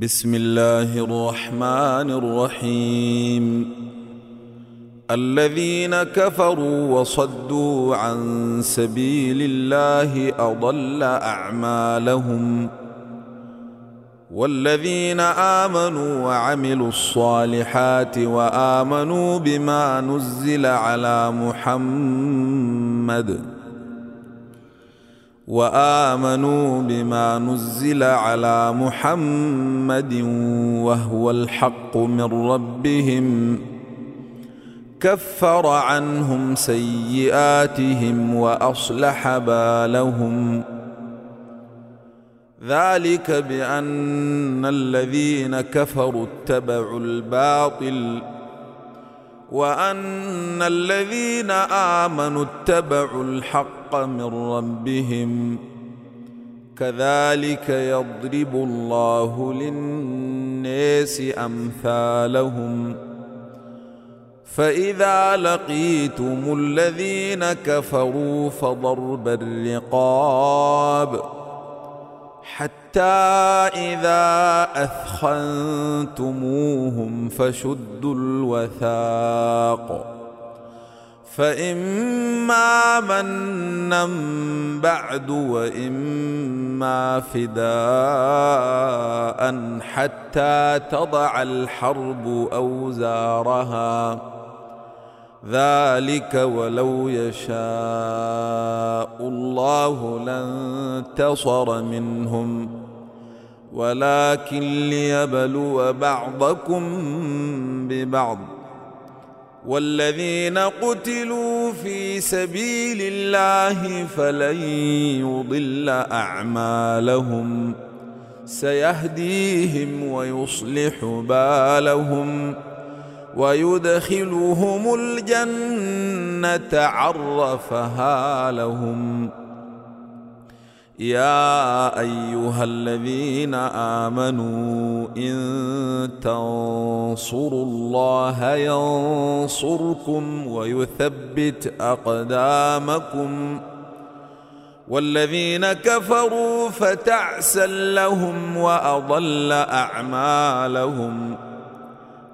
بسم الله الرحمن الرحيم. الذين كفروا وصدوا عن سبيل الله أضل أعمالهم. والذين آمنوا وعملوا الصالحات وآمنوا بما نزل على محمد وآمنوا بما نزل على محمد وهو الحق من ربهم. كفر عنهم سيئاتهم وأصلح بالهم. ذلك بأن الذين كفروا اتبعوا الباطل وأن الذين آمنوا اتبعوا الحق من ربهم كذلك يضرب الله للناس أمثالهم فإذا لقيتم الذين كفروا فضرب الرقاب حتى إذا أثخنتموهم فشدوا الوثاق فإما منا بعد وإما فداء حتى تضع الحرب أوزارها ذلك ولو يشاء الله لانتصر منهم ولكن ليبلو بعضكم ببعض والذين قتلوا في سبيل الله فلن يضل أعمالهم سيهديهم ويصلح بالهم ويدخلهم الجنة عرفها لهم يا أيها الذين آمنوا إن تنصروا الله ينصركم ويثبت أقدامكم والذين كفروا فتعسا لهم وأضل أعمالهم ۖ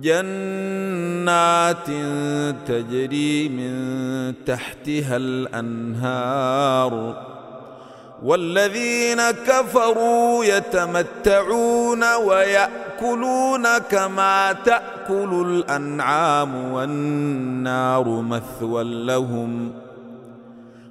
جنات تجري من تحتها الأنهار والذين كفروا يتمتعون ويأكلون كما تأكل الأنعام والنار مثوى لهم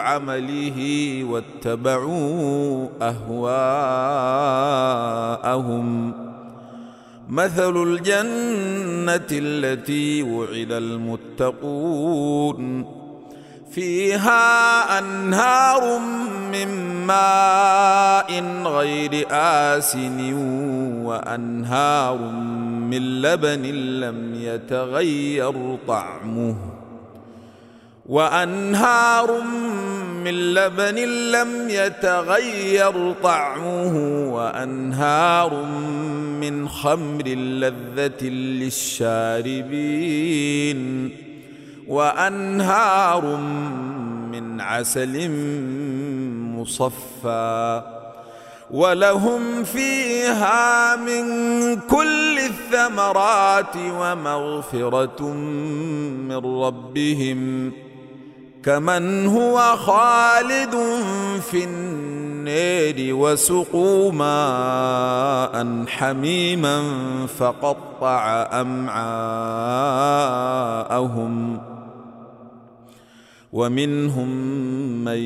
عمله واتبعوا أهواءهم. مثل الجنة التي وعد المتقون. فيها أنهار من ماء غير آسن وأنهار من لبن لم يتغير طعمه. وأنهار من لبن لم يتغير طعمه وأنهار من خمر لذة للشاربين وأنهار من عسل مصفى. ولهم فيها من كل الثمرات ومغفرة من ربهم. كمن هو خالد في النار وسقوا ماء حميما فقطع أمعاءهم ومنهم من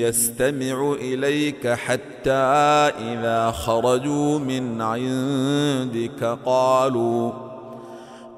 يستمع إليك حتى إذا خرجوا من عندك قالوا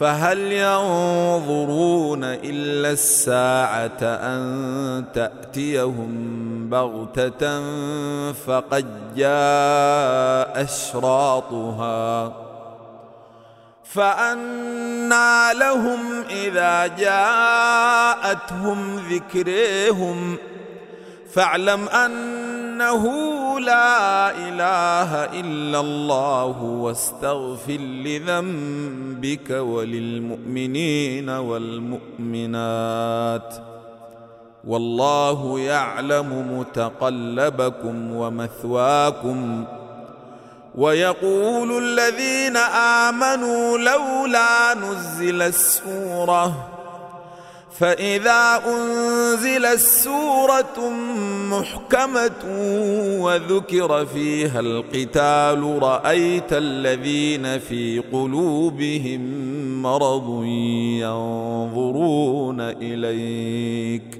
فهل ينظرون إلا الساعة أن تأتيهم بغتة فقد جاء أشراطها فانى لهم إذا جاءتهم ذكريهم فاعلم أنه لا إله إلا الله واستغفر لذنبك وللمؤمنين والمؤمنات والله يعلم متقلبكم ومثواكم ويقول الذين آمنوا لولا نزل السوره فإذا أنزلت سورة محكمة وذكر فيها القتال رأيت الذين في قلوبهم مرض ينظرون إليك.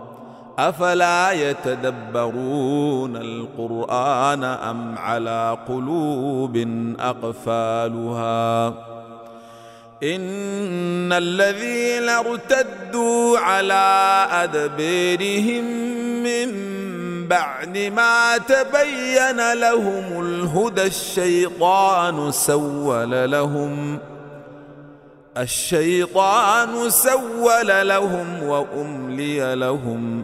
أفلا يتدبرون القرآن أم على قلوب أقفالها؟ إن الذين ارتدوا على ادبيرهم من بعد ما تبين لهم الهدى الشيطان سول لهم. الشيطان سول لهم وأملي لهم.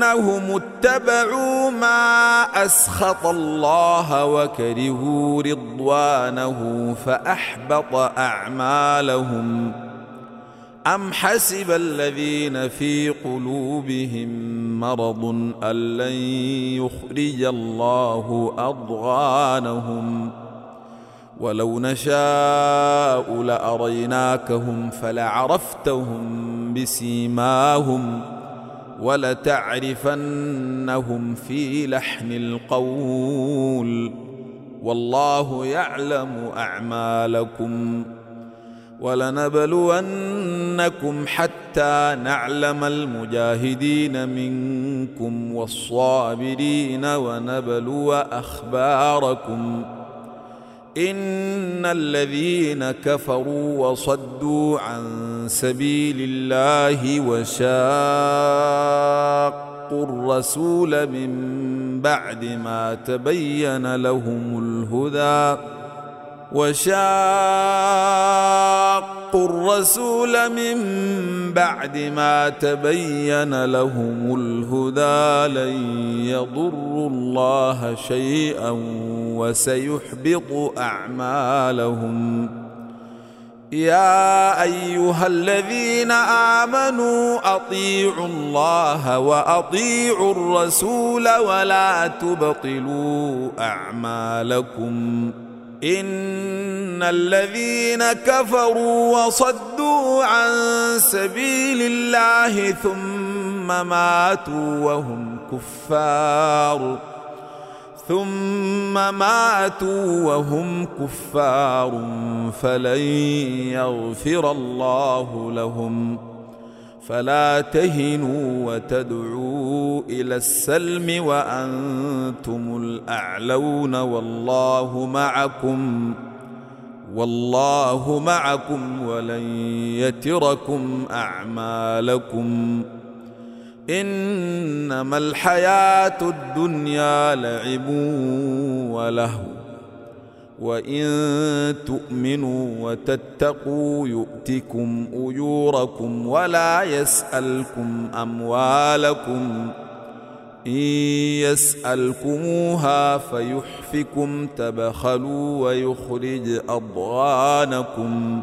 بانهم اتبعوا ما اسخط الله وكرهوا رضوانه فاحبط اعمالهم ام حسب الذين في قلوبهم مرض ان لن يخرج الله اضغانهم ولو نشاء لاريناكهم فلعرفتهم بسيماهم ولتعرفنهم في لحن القول والله يعلم أعمالكم ولنبلونكم حتى نعلم المجاهدين منكم والصابرين ونبلو أخباركم إن الذين كفروا وصدوا عن سبيل الله وشاقوا الرسول من بعد ما تبين لهم الهدى وشاقوا الرسول من بعد ما تبين لهم الهدى لن يضروا الله شيئا وسيحبط أعمالهم يا أيها الذين آمنوا أطيعوا الله وأطيعوا الرسول ولا تبطلوا أعمالكم إن الذين كفروا وصدوا عن سبيل الله ثم ماتوا وهم كفار ثم ماتوا وهم كفار فلن يغفر الله لهم. فلا تهنوا وتدعوا إلى السلم وأنتم الأعلون والله معكم والله معكم ولن يتركم أعمالكم. إنما الحياة الدنيا لعب ولهو. وإن تؤمنوا وتتقوا يؤتكم أجوركم ولا يسألكم أموالكم. إن يسألكموها فيحفكم تبخلوا ويخرج أضغانكم.